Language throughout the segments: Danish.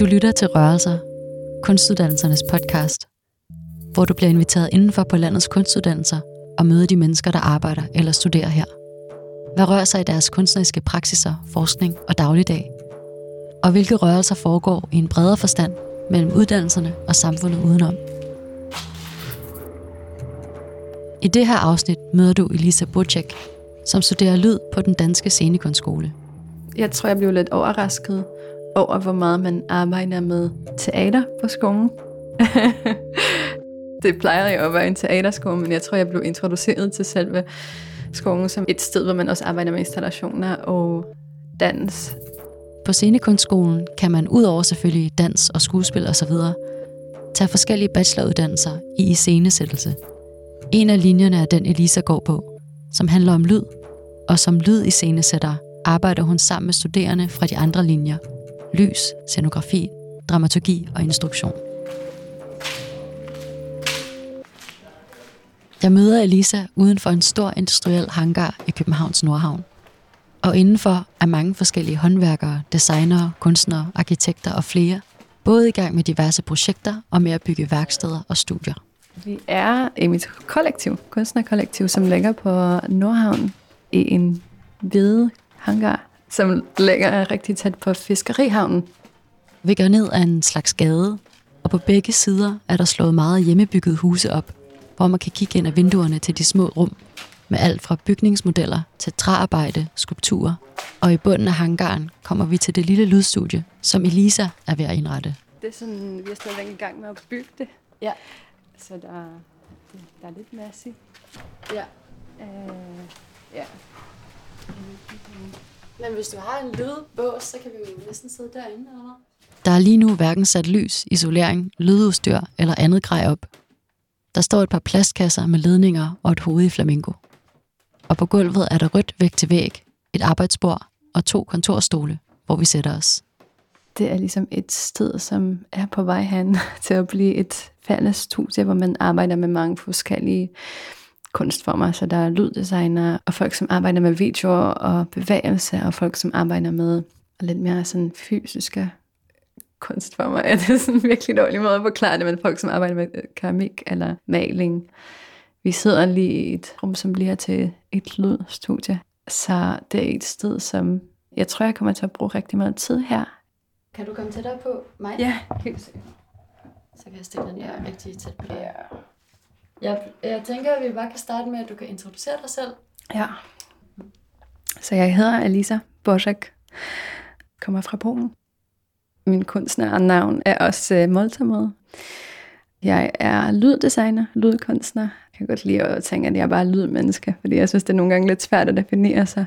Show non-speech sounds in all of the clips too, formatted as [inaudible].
Du lytter til Rørelser, kunstuddannelsernes podcast, hvor du bliver inviteret indenfor på landets kunstuddannelser og møder de mennesker, der arbejder eller studerer her. Hvad rører sig i deres kunstneriske praksiser, forskning og dagligdag? Og hvilke rørelser foregår i en bredere forstand mellem uddannelserne og samfundet udenom? I det her afsnit møder du Elisa Bocek, som studerer lyd på den danske scenekunstskole. Jeg tror, jeg blev lidt overrasket over, hvor meget man arbejder med teater på skolen. [laughs] det plejer jo at være en teaterskole, men jeg tror, jeg blev introduceret til selve skolen som et sted, hvor man også arbejder med installationer og dans. På scenekunstskolen kan man udover selvfølgelig dans og skuespil osv. tage forskellige bacheloruddannelser i iscenesættelse. En af linjerne er den, Elisa går på, som handler om lyd, og som lyd i scenesætter arbejder hun sammen med studerende fra de andre linjer – lys, scenografi, dramaturgi og instruktion. Jeg møder Elisa uden for en stor industriel hangar i Københavns Nordhavn. Og indenfor er mange forskellige håndværkere, designere, kunstnere, arkitekter og flere, både i gang med diverse projekter og med at bygge værksteder og studier. Vi er i mit kollektiv, kunstnerkollektiv, som ligger på Nordhavn i en hvide hangar som ligger rigtig tæt på Fiskerihavnen. Vi går ned ad en slags gade, og på begge sider er der slået meget hjemmebyggede huse op, hvor man kan kigge ind ad vinduerne til de små rum, med alt fra bygningsmodeller til træarbejde, skulpturer, og i bunden af hangaren kommer vi til det lille lydstudie, som Elisa er ved at indrette. Det er sådan, vi er stadig i gang med at bygge det. Ja. Så der, der er lidt masse. Ja. Øh, ja. Men hvis du har en lydbås, så kan vi jo næsten sidde derinde, eller Der er lige nu hverken sat lys, isolering, lydudstyr eller andet grej op. Der står et par plastkasser med ledninger og et hoved i flamingo. Og på gulvet er der rødt væg til væg, et arbejdsbord og to kontorstole, hvor vi sætter os. Det er ligesom et sted, som er på vej hen [laughs] til at blive et fælles studie, hvor man arbejder med mange forskellige kunstformer, så der er lyddesigner og folk, som arbejder med video og bevægelse, og folk, som arbejder med lidt mere sådan fysiske kunstformer. [laughs] Ja, det er sådan en virkelig dårlig måde at forklare det, men folk, som arbejder med øh, keramik eller maling. Vi sidder lige i et rum, som bliver til et lydstudie, så det er et sted, som jeg tror, jeg kommer til at bruge rigtig meget tid her. Kan du komme tættere på mig? Ja, helt sikkert. Så kan jeg stille den her rigtig tæt på dig. Ja. Jeg, jeg tænker, at vi bare kan starte med, at du kan introducere dig selv. Ja. Så jeg hedder Alisa Boschek, kommer fra Polen. Min kunstnernavn er også øh, uh, Moltamod. Jeg er lyddesigner, lydkunstner. Jeg kan godt lide at tænke, at jeg er bare lydmenneske, fordi jeg synes, det er nogle gange lidt svært at definere sig.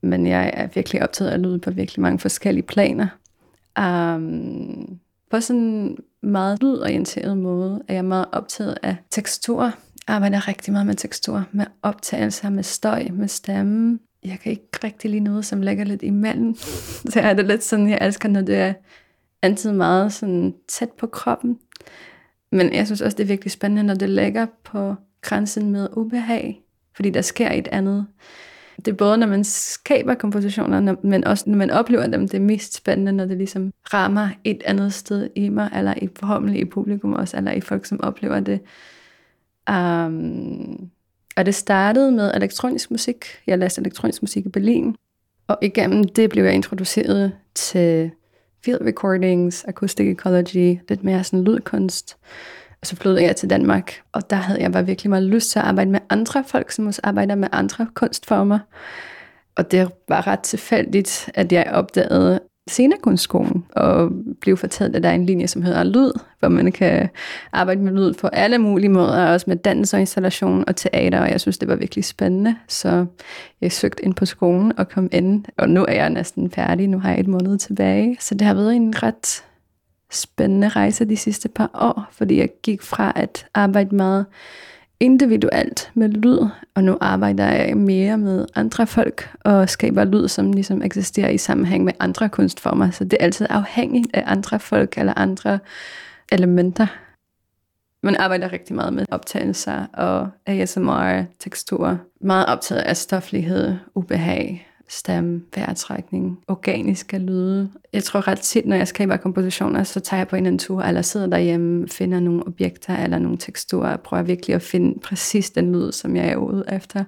Men jeg er virkelig optaget af lyd på virkelig mange forskellige planer. Um, på sådan meget lydorienteret måde at jeg meget optaget af tekstur. Jeg arbejder rigtig meget med tekstur, med optagelser, med støj, med stemme. Jeg kan ikke rigtig lide noget, som ligger lidt imellem. [laughs] Så er det lidt sådan, jeg elsker, når det er altid meget sådan tæt på kroppen. Men jeg synes også, det er virkelig spændende, når det ligger på grænsen med ubehag, fordi der sker et andet det er både, når man skaber kompositioner, men også når man oplever dem, det er mest spændende, når det ligesom rammer et andet sted i mig, eller i forhåbentlig i publikum også, eller i folk, som oplever det. Um, og det startede med elektronisk musik. Jeg læste elektronisk musik i Berlin, og igennem det blev jeg introduceret til field recordings, acoustic ecology, lidt mere sådan lydkunst. Og så flyttede jeg til Danmark, og der havde jeg bare virkelig meget lyst til at arbejde med andre folk, som også arbejder med andre kunstformer. Og det var ret tilfældigt, at jeg opdagede scenekunstskolen og blev fortalt, at der er en linje, som hedder lyd, hvor man kan arbejde med lyd på alle mulige måder, også med dans og installation og teater, og jeg synes, det var virkelig spændende. Så jeg søgte ind på skolen og kom ind, og nu er jeg næsten færdig. Nu har jeg et måned tilbage. Så det har været en ret spændende rejse de sidste par år, fordi jeg gik fra at arbejde meget individuelt med lyd, og nu arbejder jeg mere med andre folk og skaber lyd, som ligesom eksisterer i sammenhæng med andre kunstformer. Så det er altid afhængigt af andre folk eller andre elementer. Man arbejder rigtig meget med optagelser og ASMR, teksturer. Meget optaget af stoflighed, ubehag, stemme, vejrtrækning, organiske lyde. Jeg tror ret tit, når jeg skaber kompositioner, altså, så tager jeg på en tur, eller sidder derhjemme, finder nogle objekter eller nogle teksturer, og prøver virkelig at finde præcis den lyd, som jeg er ude efter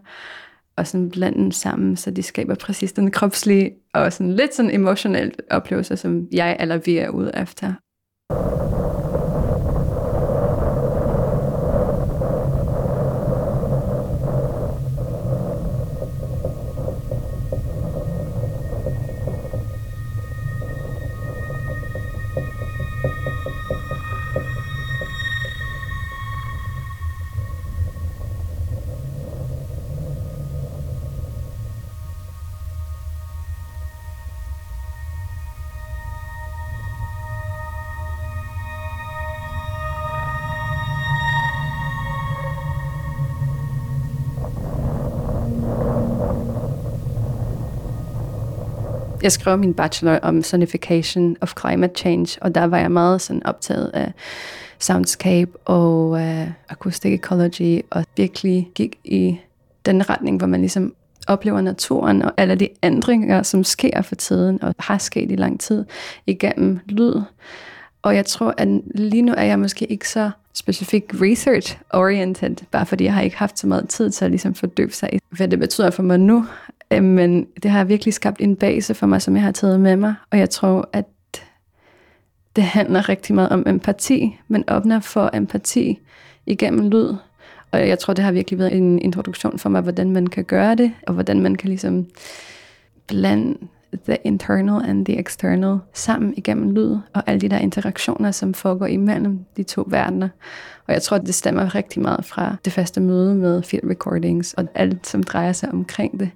og sådan blande dem sammen, så de skaber præcis den kropslige og sådan lidt sådan emotionel oplevelse, som jeg eller vi er ude efter. Jeg skrev min bachelor om sonification of climate change, og der var jeg meget sådan optaget af soundscape og øh, uh, acoustic ecology, og virkelig gik i den retning, hvor man ligesom oplever naturen og alle de ændringer, som sker for tiden, og har sket i lang tid, igennem lyd. Og jeg tror, at lige nu er jeg måske ikke så specifikt research-oriented, bare fordi jeg har ikke haft så meget tid til at ligesom fordybe sig i, hvad det betyder for mig nu, Øh, men det har virkelig skabt en base for mig, som jeg har taget med mig. Og jeg tror, at det handler rigtig meget om empati. Man åbner for empati igennem lyd. Og jeg tror, det har virkelig været en introduktion for mig, hvordan man kan gøre det, og hvordan man kan ligesom blande the internal and the external sammen igennem lyd, og alle de der interaktioner, som foregår imellem de to verdener. Og jeg tror, det stemmer rigtig meget fra det første møde med field recordings, og alt, som drejer sig omkring det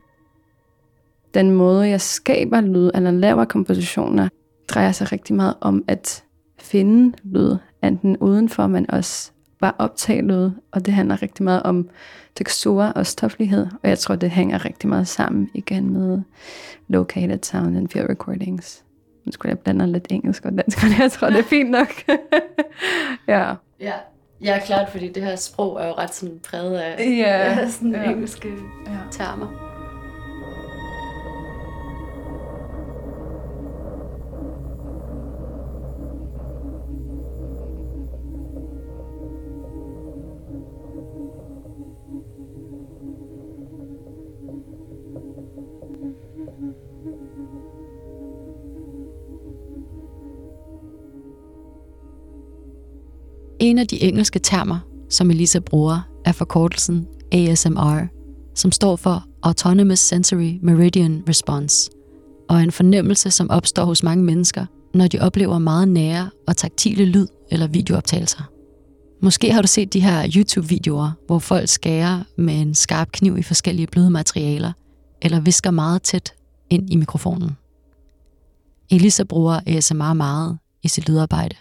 den måde, jeg skaber lyd eller laver kompositioner, drejer sig rigtig meget om at finde lyd, enten udenfor, men også bare optage lyd, og det handler rigtig meget om teksturer og stoflighed, og jeg tror, det hænger rigtig meget sammen igen med located sound and field recordings. Nu skulle jeg blande lidt engelsk og dansk, [laughs] men jeg tror, det er fint nok. [laughs] ja. Ja, ja, klart, fordi det her sprog er jo ret sådan præget af ja, [laughs] sådan ja. engelske ja. termer. En af de engelske termer, som Elisa bruger, er forkortelsen ASMR, som står for Autonomous Sensory Meridian Response, og er en fornemmelse, som opstår hos mange mennesker, når de oplever meget nære og taktile lyd- eller videooptagelser. Måske har du set de her YouTube-videoer, hvor folk skærer med en skarp kniv i forskellige bløde materialer, eller visker meget tæt ind i mikrofonen. Elisa bruger ASMR meget i sit lydarbejde.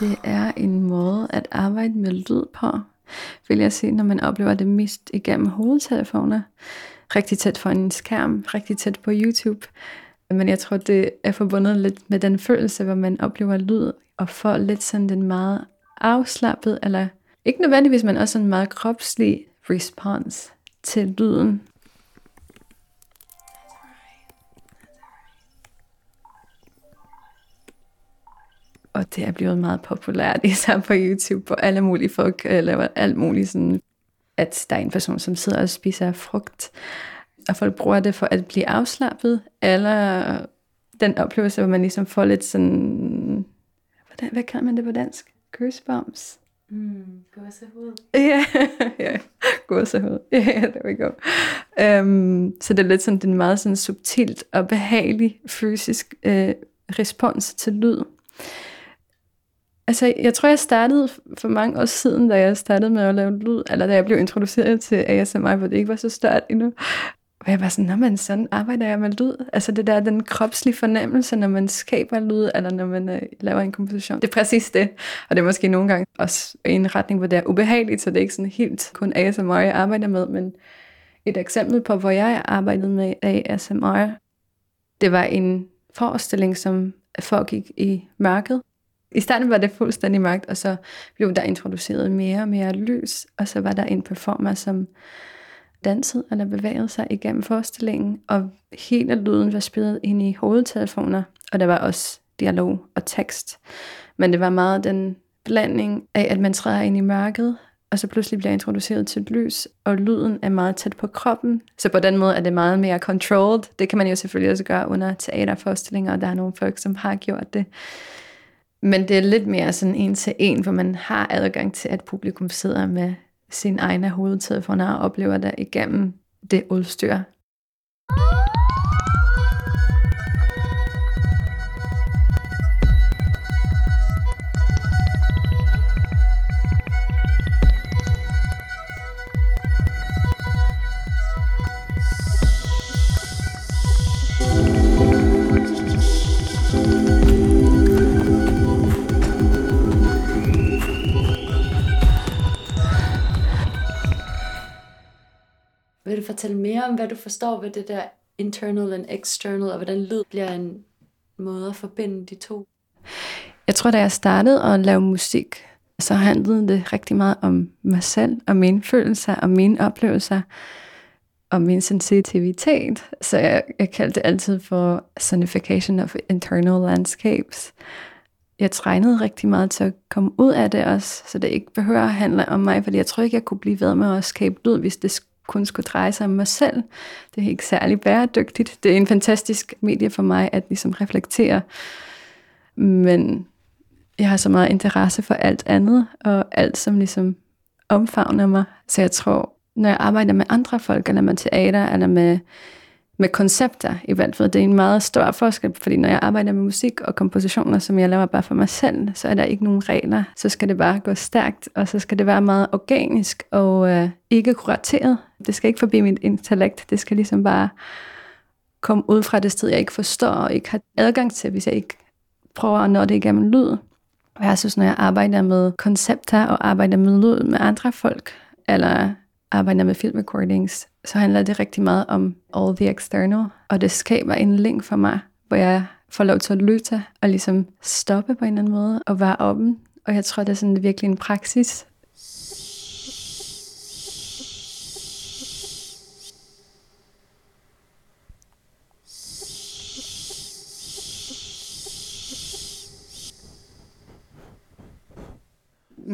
Det er en måde at arbejde med lyd på, vil jeg sige, når man oplever det mest igennem hovedtelefoner. Rigtig tæt for en skærm, rigtig tæt på YouTube. Men jeg tror, det er forbundet lidt med den følelse, hvor man oplever lyd, og får lidt sådan den meget afslappet, eller ikke nødvendigvis, men også en meget kropslig respons til lyden. Og det er blevet meget populært, [laughs] især på YouTube, hvor alle mulige folk øh, laver alt muligt sådan at der er en person, som sidder og spiser frugt, og folk bruger det for at blive afslappet, eller den oplevelse, hvor man ligesom får lidt sådan, hvordan, hvad kalder man det på dansk? Goosebumps? Mm, gåsehud. [laughs] Ja, ja, gåsehud. [laughs] Ja, yeah, there we go. Um, så det er lidt sådan, det er en meget sådan subtilt og behagelig fysisk uh, respons til lyd. Altså, jeg tror, jeg startede for mange år siden, da jeg startede med at lave lyd, eller da jeg blev introduceret til ASMR, hvor det ikke var så stort endnu. Og jeg var sådan, når man sådan arbejder jeg med lyd. Altså det der, den kropslige fornemmelse, når man skaber lyd, eller når man øh, laver en komposition. Det er præcis det. Og det er måske nogle gange også i en retning, hvor det er ubehageligt, så det er ikke sådan helt kun ASMR, jeg arbejder med. Men et eksempel på, hvor jeg arbejdede med ASMR, det var en forestilling, som foregik i mørket. I starten var det fuldstændig mørkt, og så blev der introduceret mere og mere lys, og så var der en performer, som dansede eller bevægede sig igennem forestillingen, og hele lyden var spillet ind i hovedtelefoner, og der var også dialog og tekst. Men det var meget den blanding af, at man træder ind i mørket, og så pludselig bliver introduceret til et lys, og lyden er meget tæt på kroppen. Så på den måde er det meget mere controlled. Det kan man jo selvfølgelig også gøre under teaterforestillinger, og der er nogle folk, som har gjort det. Men det er lidt mere sådan en til en, hvor man har adgang til, at publikum sidder med sin egne hovedtelefoner og oplever det igennem det udstyr. Fortælle mere om, hvad du forstår ved det der internal and external, og hvordan lyd bliver en måde at forbinde de to? Jeg tror, da jeg startede at lave musik, så handlede det rigtig meget om mig selv, og mine følelser, og mine oplevelser, og min sensitivitet. Så jeg, jeg kaldte det altid for sonification of internal landscapes. Jeg trænede rigtig meget til at komme ud af det også, så det ikke behøver at handle om mig, fordi jeg tror ikke, jeg kunne blive ved med at skabe lyd, hvis det kun skulle dreje sig om mig selv. Det er ikke særlig bæredygtigt. Det er en fantastisk medie for mig at ligesom reflektere. Men jeg har så meget interesse for alt andet, og alt, som ligesom omfavner mig. Så jeg tror, når jeg arbejder med andre folk, eller med teater, eller med med koncepter i hvert fald. Det er en meget stor forskel, fordi når jeg arbejder med musik og kompositioner, som jeg laver bare for mig selv, så er der ikke nogen regler. Så skal det bare gå stærkt, og så skal det være meget organisk og øh, ikke kurateret. Det skal ikke forbi mit intellekt. Det skal ligesom bare komme ud fra det sted, jeg ikke forstår og ikke har adgang til, hvis jeg ikke prøver at nå det igennem lyd. Og jeg synes, når jeg arbejder med koncepter og arbejder med lyd med andre folk, eller arbejder med film recordings, så handler det rigtig meget om all the external, og det skaber en link for mig, hvor jeg får lov til at lytte og ligesom stoppe på en eller anden måde og være åben. Og jeg tror, det er sådan virkelig en praksis.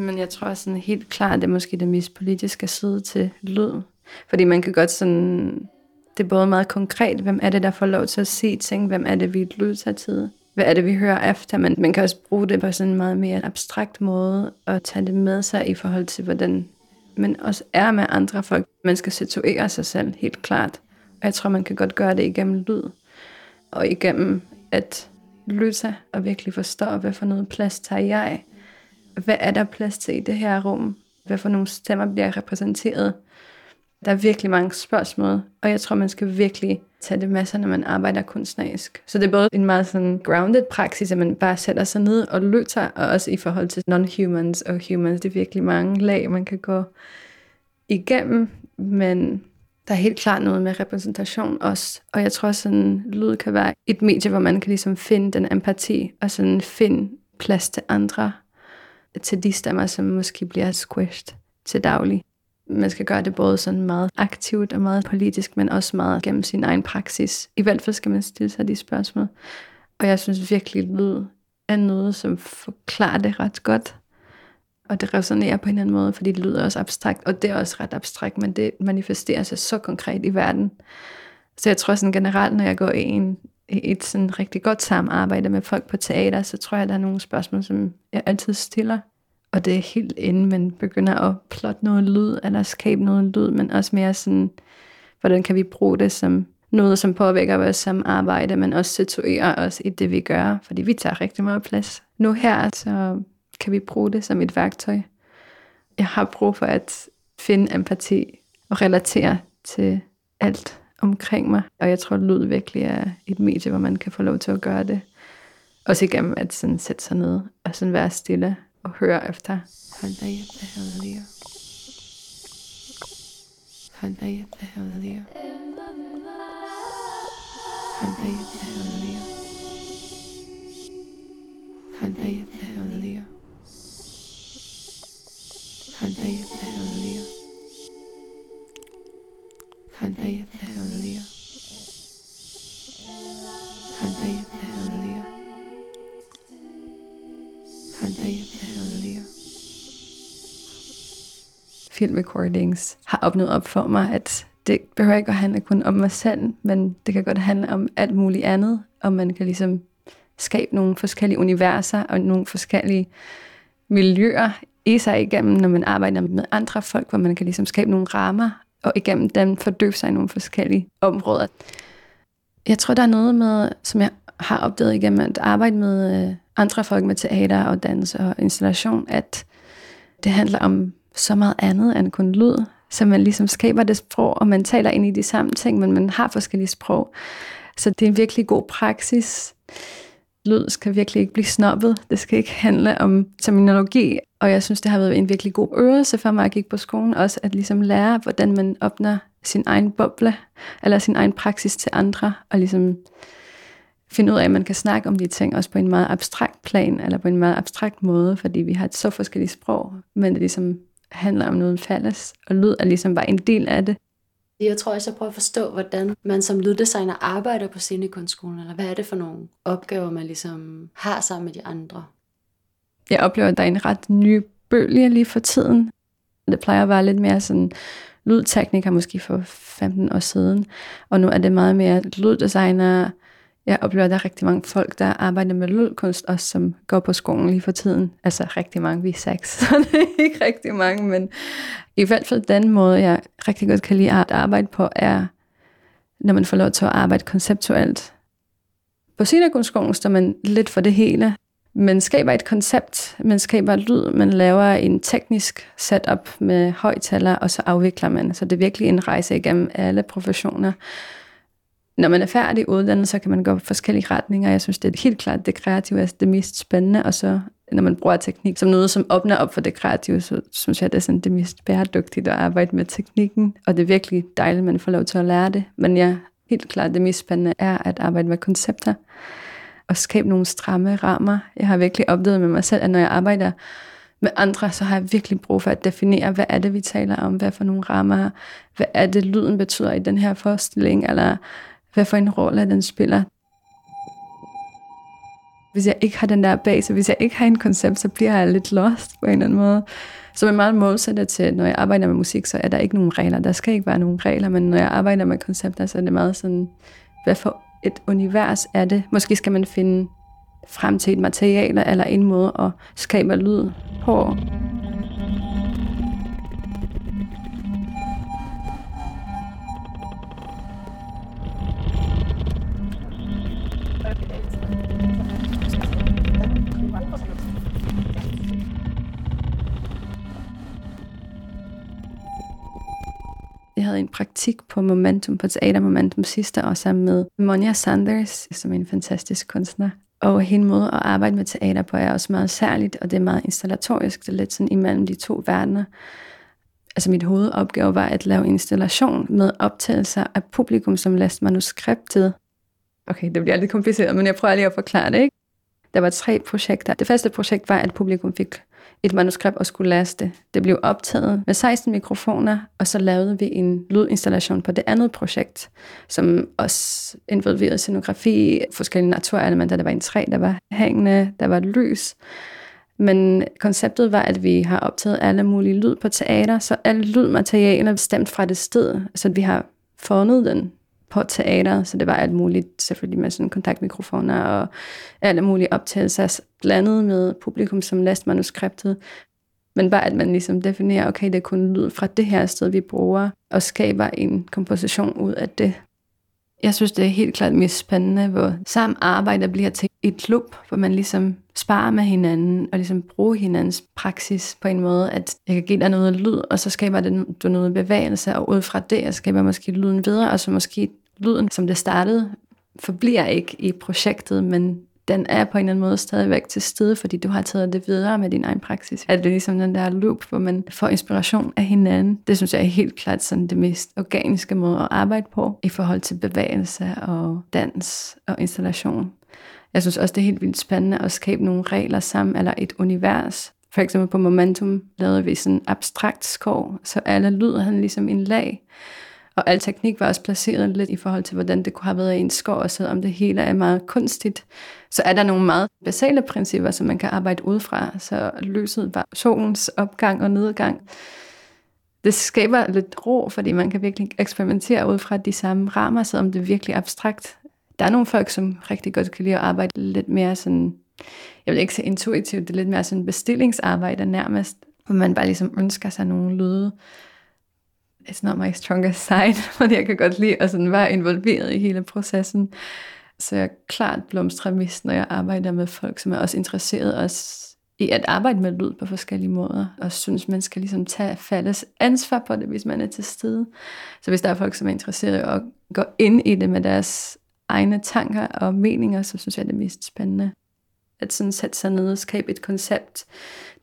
Men jeg tror sådan helt klart, det er måske det mest politiske side til lyd. Fordi man kan godt sådan, det er både meget konkret, hvem er det, der får lov til at se ting, hvem er det, vi lytter til, hvad er det, vi hører efter, men man kan også bruge det på sådan en meget mere abstrakt måde, og tage det med sig i forhold til, hvordan man også er med andre folk. Man skal situere sig selv, helt klart. Og jeg tror, man kan godt gøre det igennem lyd, og igennem at lytte og virkelig forstå, hvad for noget plads tager jeg. Hvad er der plads til i det her rum? Hvad for nogle stemmer bliver repræsenteret? Der er virkelig mange spørgsmål, og jeg tror, man skal virkelig tage det med sig, når man arbejder kunstnerisk. Så det er både en meget sådan grounded praksis, at man bare sætter sig ned og lytter, og også i forhold til non-humans og humans. Det er virkelig mange lag, man kan gå igennem, men der er helt klart noget med repræsentation også. Og jeg tror, sådan lyd kan være et medie, hvor man kan ligesom finde den empati, og sådan finde plads til andre, til de stemmer, som måske bliver squished til daglig man skal gøre det både sådan meget aktivt og meget politisk, men også meget gennem sin egen praksis. I hvert fald skal man stille sig de spørgsmål. Og jeg synes virkelig, at lyd er noget, som forklarer det ret godt. Og det resonerer på en eller anden måde, fordi det lyder også abstrakt, og det er også ret abstrakt, men det manifesterer sig så konkret i verden. Så jeg tror sådan generelt, når jeg går i, en, et sådan rigtig godt samarbejde med folk på teater, så tror jeg, at der er nogle spørgsmål, som jeg altid stiller. Og det er helt inden man begynder at plotte noget lyd, eller skabe noget lyd, men også mere sådan, hvordan kan vi bruge det som noget, som påvirker vores samarbejde, men også situerer os i det, vi gør, fordi vi tager rigtig meget plads. Nu her, så kan vi bruge det som et værktøj. Jeg har brug for at finde empati og relatere til alt omkring mig, og jeg tror, at lyd virkelig er et medie, hvor man kan få lov til at gøre det. Også igennem at sådan sætte sig ned og sådan være stille og høre efter. Hold dig hjem, Hold dig hjem, Halleluja, halleluja. Halleluja, halleluja. Halleluja, halleluja. Film recordings har opnået op for mig, at det behøver ikke at handle kun om mig selv, men det kan godt handle om alt muligt andet, og man kan ligesom skabe nogle forskellige universer og nogle forskellige miljøer i sig igennem, når man arbejder med andre folk, hvor man kan ligesom skabe nogle rammer, og igennem dem fordøve sig i nogle forskellige områder. Jeg tror, der er noget med, som jeg har opdaget igennem at arbejde med øh, andre folk med teater og dans og installation, at det handler om så meget andet end kun lyd så man ligesom skaber det sprog, og man taler ind i de samme ting, men man har forskellige sprog. Så det er en virkelig god praksis. Lyd skal virkelig ikke blive snobbet. Det skal ikke handle om terminologi. Og jeg synes, det har været en virkelig god øvelse for mig at gik på skolen. Også at ligesom lære, hvordan man åbner sin egen boble, eller sin egen praksis til andre, og ligesom finde ud af, at man kan snakke om de ting også på en meget abstrakt plan, eller på en meget abstrakt måde, fordi vi har et så forskelligt sprog, men det ligesom handler om noget fælles, og lyd er ligesom bare en del af det. Jeg tror også, jeg prøver at forstå, hvordan man som lyddesigner arbejder på scenekunstskolen, eller hvad er det for nogle opgaver, man ligesom har sammen med de andre? Jeg oplever, at der er en ret ny bølge lige for tiden. Det plejer at være lidt mere sådan lydtekniker måske for 15 år siden, og nu er det meget mere lyddesigner, jeg oplever, at der er rigtig mange folk, der arbejder med lydkunst, også som går på skolen lige for tiden. Altså rigtig mange, vi er seks, [laughs] så det er ikke rigtig mange, men i hvert fald den måde, jeg rigtig godt kan lide at arbejde på, er, når man får lov til at arbejde konceptuelt. På scenekunstskolen står man lidt for det hele. Man skaber et koncept, man skaber lyd, man laver en teknisk setup med højtaler, og så afvikler man. Så det er virkelig en rejse igennem alle professioner når man er færdig uddannet, så kan man gå forskellige retninger. Jeg synes, det er helt klart, det kreative er det mest spændende, og så når man bruger teknik som noget, som åbner op for det kreative, så synes jeg, det er sådan det mest bæredygtige at arbejde med teknikken, og det er virkelig dejligt, at man får lov til at lære det. Men ja, helt klart, det mest spændende er at arbejde med koncepter og skabe nogle stramme rammer. Jeg har virkelig opdaget med mig selv, at når jeg arbejder med andre, så har jeg virkelig brug for at definere, hvad er det, vi taler om, hvad for nogle rammer, hvad er det, lyden betyder i den her forestilling, eller hvad for en rolle den spiller. Hvis jeg ikke har den der base, hvis jeg ikke har en koncept, så bliver jeg lidt lost på en eller anden måde. Så er meget modsætter til, når jeg arbejder med musik, så er der ikke nogen regler. Der skal ikke være nogen regler, men når jeg arbejder med koncepter, så er det meget sådan, hvad for et univers er det? Måske skal man finde frem til et materiale eller en måde at skabe lyd på. Havde en praktik på Momentum, på Teater Momentum sidste år sammen med Monja Sanders, som er en fantastisk kunstner. Og hende måde at arbejde med teater på er også meget særligt, og det er meget installatorisk. Det er lidt sådan imellem de to verdener. Altså mit hovedopgave var at lave en installation med optagelser af publikum, som læste manuskriptet. Okay, det bliver lidt kompliceret, men jeg prøver lige at forklare det. Ikke? Der var tre projekter. Det første projekt var, at publikum fik et manuskript og skulle laste. det. Blev optaget med 16 mikrofoner, og så lavede vi en lydinstallation på det andet projekt, som også involverede scenografi, forskellige naturelementer. Der var en træ, der var hængende, der var lys. Men konceptet var, at vi har optaget alle mulige lyd på teater, så alle lydmaterialer er stemt fra det sted, så vi har fundet den på teater, så det var alt muligt, selvfølgelig med sådan kontaktmikrofoner og alle mulige optagelser, blandet med publikum, som læste manuskriptet. Men bare at man ligesom definerer, okay, det er kun lyd fra det her sted, vi bruger, og skaber en komposition ud af det. Jeg synes, det er helt klart mest spændende, hvor sammen arbejder bliver til et klub, hvor man ligesom sparer med hinanden, og ligesom bruger hinandens praksis på en måde, at jeg kan give dig noget lyd, og så skaber det du noget bevægelse, og ud fra det, jeg skaber måske lyden videre, og så måske lyden, som det startede, forbliver ikke i projektet, men den er på en eller anden måde stadigvæk til stede, fordi du har taget det videre med din egen praksis. At det er ligesom den der loop, hvor man får inspiration af hinanden. Det synes jeg er helt klart sådan det mest organiske måde at arbejde på, i forhold til bevægelse og dans og installation. Jeg synes også, det er helt vildt spændende at skabe nogle regler sammen, eller et univers. For eksempel på Momentum lavede vi sådan abstrakt skov, så alle lyder han ligesom en lag. Og al teknik var også placeret lidt i forhold til, hvordan det kunne have været i en skov, og selvom det hele er meget kunstigt, så er der nogle meget basale principper, som man kan arbejde ud fra. Så lyset var solens opgang og nedgang. Det skaber lidt ro, fordi man kan virkelig eksperimentere ud fra de samme rammer, selvom det er virkelig abstrakt. Der er nogle folk, som rigtig godt kan lide at arbejde lidt mere sådan, jeg vil ikke sige intuitivt, det er lidt mere sådan bestillingsarbejde nærmest, hvor man bare ligesom ønsker sig nogle lyde, it's not my strongest side, [laughs] fordi jeg kan godt lide at sådan være involveret i hele processen. Så jeg er klart blomstremist, når jeg arbejder med folk, som er også interesseret os i at arbejde med lyd på forskellige måder, og synes, man skal ligesom tage fælles ansvar på det, hvis man er til stede. Så hvis der er folk, som er interesseret i at gå ind i det med deres egne tanker og meninger, så synes jeg, det er mest spændende. At sådan sætte sig ned og skabe et koncept,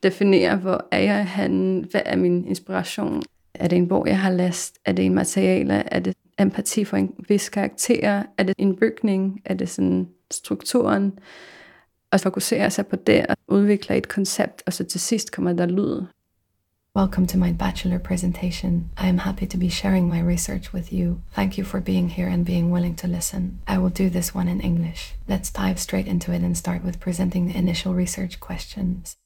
definere, hvor er jeg han, hvad er min inspiration, er det en bog, jeg har læst? Er det en materiale? Er det empati for en vis karakter? Er det en bygning? Er det sådan strukturen? Og sig på det og et koncept, og så til sidst kommer der lyd. Welcome to my bachelor presentation. I am happy to be sharing my research with you. Thank you for being here and being willing to listen. I will do this one in English. Let's dive straight into it and start with presenting the initial research questions.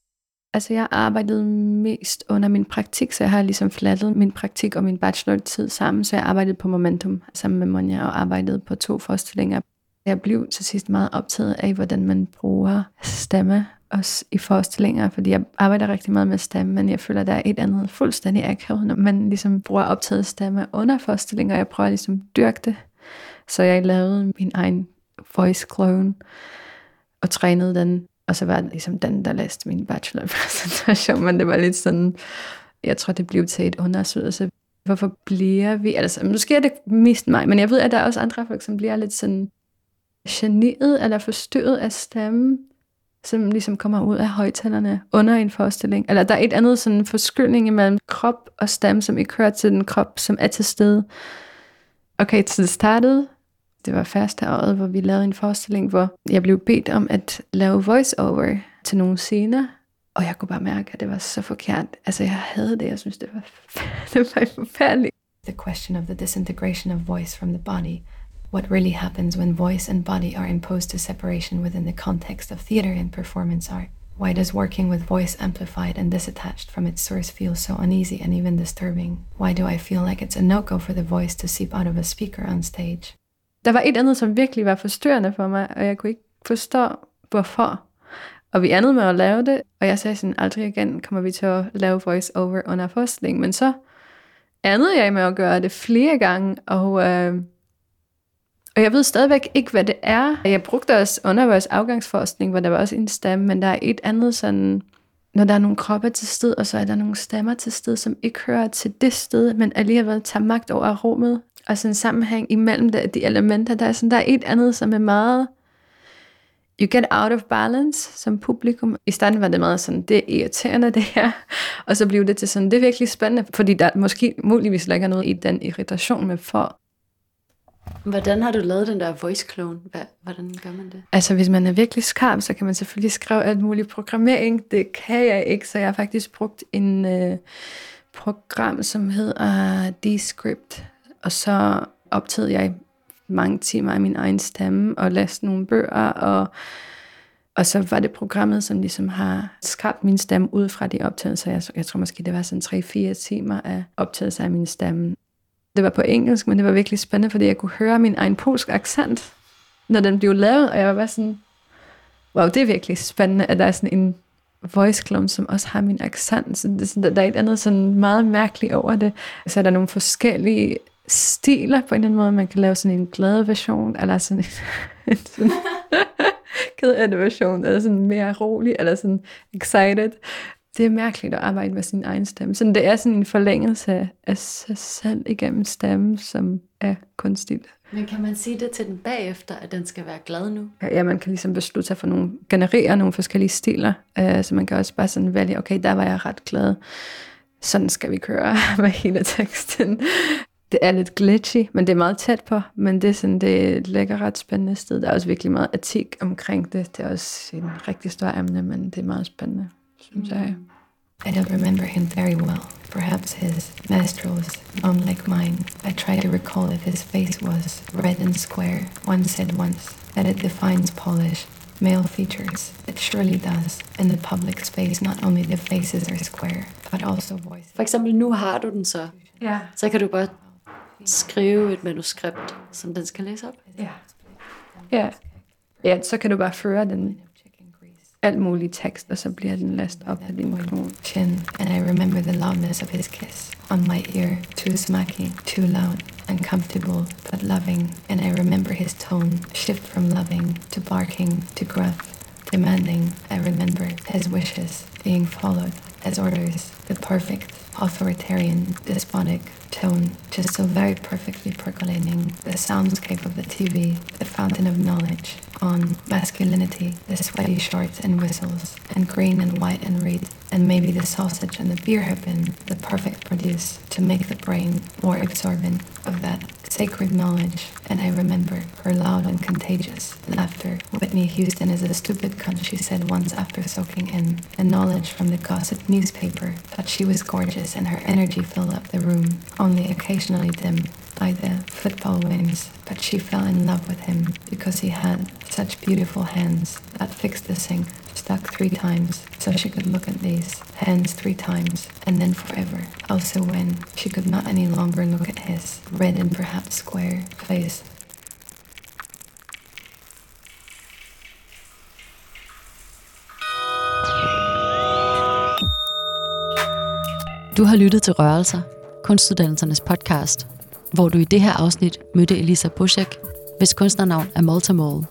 Altså jeg arbejdede mest under min praktik, så jeg har ligesom flattet min praktik og min bachelor-tid sammen, så jeg arbejdede på Momentum sammen med Monja og arbejdede på to forestillinger. Jeg blev til sidst meget optaget af, hvordan man bruger stemme også i forestillinger, fordi jeg arbejder rigtig meget med stemme, men jeg føler, at der er et andet fuldstændig akavet, når man ligesom bruger optaget stemme under forestillinger, og jeg prøver ligesom at dyrke det. Så jeg lavede min egen voice clone og trænede den og så var det ligesom den, der læste min bachelorpræsentation, [laughs] men det var lidt sådan, jeg tror, det blev til et undersøgelse. Hvorfor bliver vi, altså måske er det mest mig, men jeg ved, at der er også andre folk, som bliver lidt sådan generet eller forstyrret af stemmen, som ligesom kommer ud af højtalerne under en forestilling. Eller der er et andet sådan forskydning imellem krop og stemme, som ikke hører til den krop, som er til stede. Okay, så det startede det var hvor vi lavede en forestilling, hvor jeg blev bedt om at lave til nogle scener, og jeg kunne bare mærke, at det var så forkert. Altså, jeg havde det, jeg synes, det var, [laughs] det var forfærdeligt. The question of the disintegration of voice from the body. What really happens when voice and body are imposed to separation within the context of theater and performance art? Why does working with voice amplified and disattached from its source feel so uneasy and even disturbing? Why do I feel like it's a no-go for the voice to seep out of a speaker on stage? Der var et andet, som virkelig var forstyrrende for mig, og jeg kunne ikke forstå, hvorfor. Og vi andede med at lave det, og jeg sagde sådan, aldrig igen kommer vi til at lave voice over under forskning. Men så andede jeg med at gøre det flere gange, og, øh, og jeg ved stadigvæk ikke, hvad det er. Jeg brugte også under vores afgangsforskning, hvor der var også en stemme, men der er et andet sådan, når der er nogle kroppe til sted, og så er der nogle stemmer til sted, som ikke hører til det sted, men alligevel tager magt over rummet og sådan en sammenhæng imellem de, de elementer. Der er, sådan, der er et andet, som er meget... You get out of balance som publikum. I starten var det meget sådan, det er irriterende det her. Og så blev det til sådan, det er virkelig spændende, fordi der måske muligvis ligger noget i den irritation med for. Hvordan har du lavet den der voice clone? Hvordan gør man det? Altså, hvis man er virkelig skarp, så kan man selvfølgelig skrive alt muligt programmering. Det kan jeg ikke, så jeg har faktisk brugt en øh, program, som hedder Descript, og så optagede jeg mange timer af min egen stemme, og læste nogle bøger, og Og så var det programmet, som ligesom har skabt min stemme ud fra de optagelser. Jeg, jeg tror måske, det var sådan 3-4 timer af optagelser af min stemme. Det var på engelsk, men det var virkelig spændende, fordi jeg kunne høre min egen polsk accent, når den blev lavet, og jeg var bare sådan, wow, det er virkelig spændende, at der er sådan en voice clone, som også har min accent. Så det, der er et andet sådan meget mærkeligt over det. Så er der nogle forskellige stiler på en eller anden måde. Man kan lave sådan en glad version, eller sådan en, [laughs] sådan [laughs] ked af version, eller sådan mere rolig, eller sådan excited. Det er mærkeligt at arbejde med sin egen stemme. Så det er sådan en forlængelse af sig selv igennem stemmen, som er kunstigt. Men kan man sige det til den bagefter, at den skal være glad nu? Ja, man kan ligesom beslutte sig for nogle, generere nogle forskellige stiler, øh, så man kan også bare sådan vælge, okay, der var jeg ret glad. Sådan skal vi køre [laughs] med hele teksten. Det er lidt glitchy, men det er meget tæt på, men det er sådan, det ligger ret spændende sted. Der er også virkelig meget etik omkring det. Det er også en rigtig stor emne, men det er meget spændende, synes jeg. Mm. I don't remember him very well. Perhaps his nostrils, unlike mine. I try to recall if his face was red and square. One said once that it defines Polish male features. It surely does. In the public space, not only the faces are square, but also voices. For eksempel, nu har du den så. Ja. Så kan du bare skrive et manuskript, som den skal læse op. Ja. Ja. Ja, så kan du bare føre den alt muligt tekst, og så bliver den læst op af din klon. Chin, and I remember the loudness of his kiss on my ear, too smacky, too loud, uncomfortable, but loving, and I remember his tone shift from loving to barking to gruff, demanding. I remember his wishes being followed as orders, the perfect, authoritarian, despotic tone, just so very perfectly percolating the soundscape of the TV, the fountain of knowledge, on masculinity, the sweaty shorts and whistles, and green and white and red, and maybe the sausage and the beer have been the perfect produce to make the brain more absorbent of that sacred knowledge. And I remember her loud and contagious laughter. Whitney Houston is a stupid cunt, she said once after soaking in the knowledge from the gossip newspaper that she was gorgeous and her energy filled up the room, only occasionally dim by the football wings, but she fell in love with him because he had such beautiful hands that fixed the sink, stuck three times, so she could look at these hands three times, and then forever. Also when she could not any longer look at his red and perhaps square face. Du har lyttet til Rørelser, kunstuddannelsernes podcast, hvor du i det her afsnit mødte Elisa Buschek, hvis kunstnernavn er Multimole.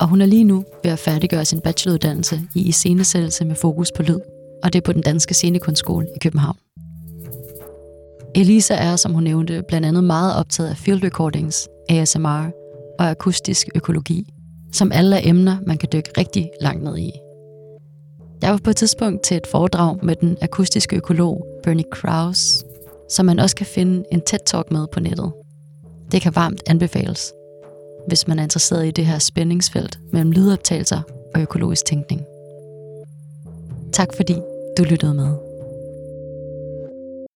Og hun er lige nu ved at færdiggøre sin bacheloruddannelse i iscenesættelse med fokus på lyd, og det er på den danske scenekunstskole i København. Elisa er, som hun nævnte, blandt andet meget optaget af field recordings, ASMR og akustisk økologi, som alle er emner, man kan dykke rigtig langt ned i. Jeg var på et tidspunkt til et foredrag med den akustiske økolog Bernie Krause, som man også kan finde en TED-talk med på nettet. Det kan varmt anbefales, hvis man er interesseret i det her spændingsfelt mellem lydoptagelser og økologisk tænkning. Tak fordi du lyttede med.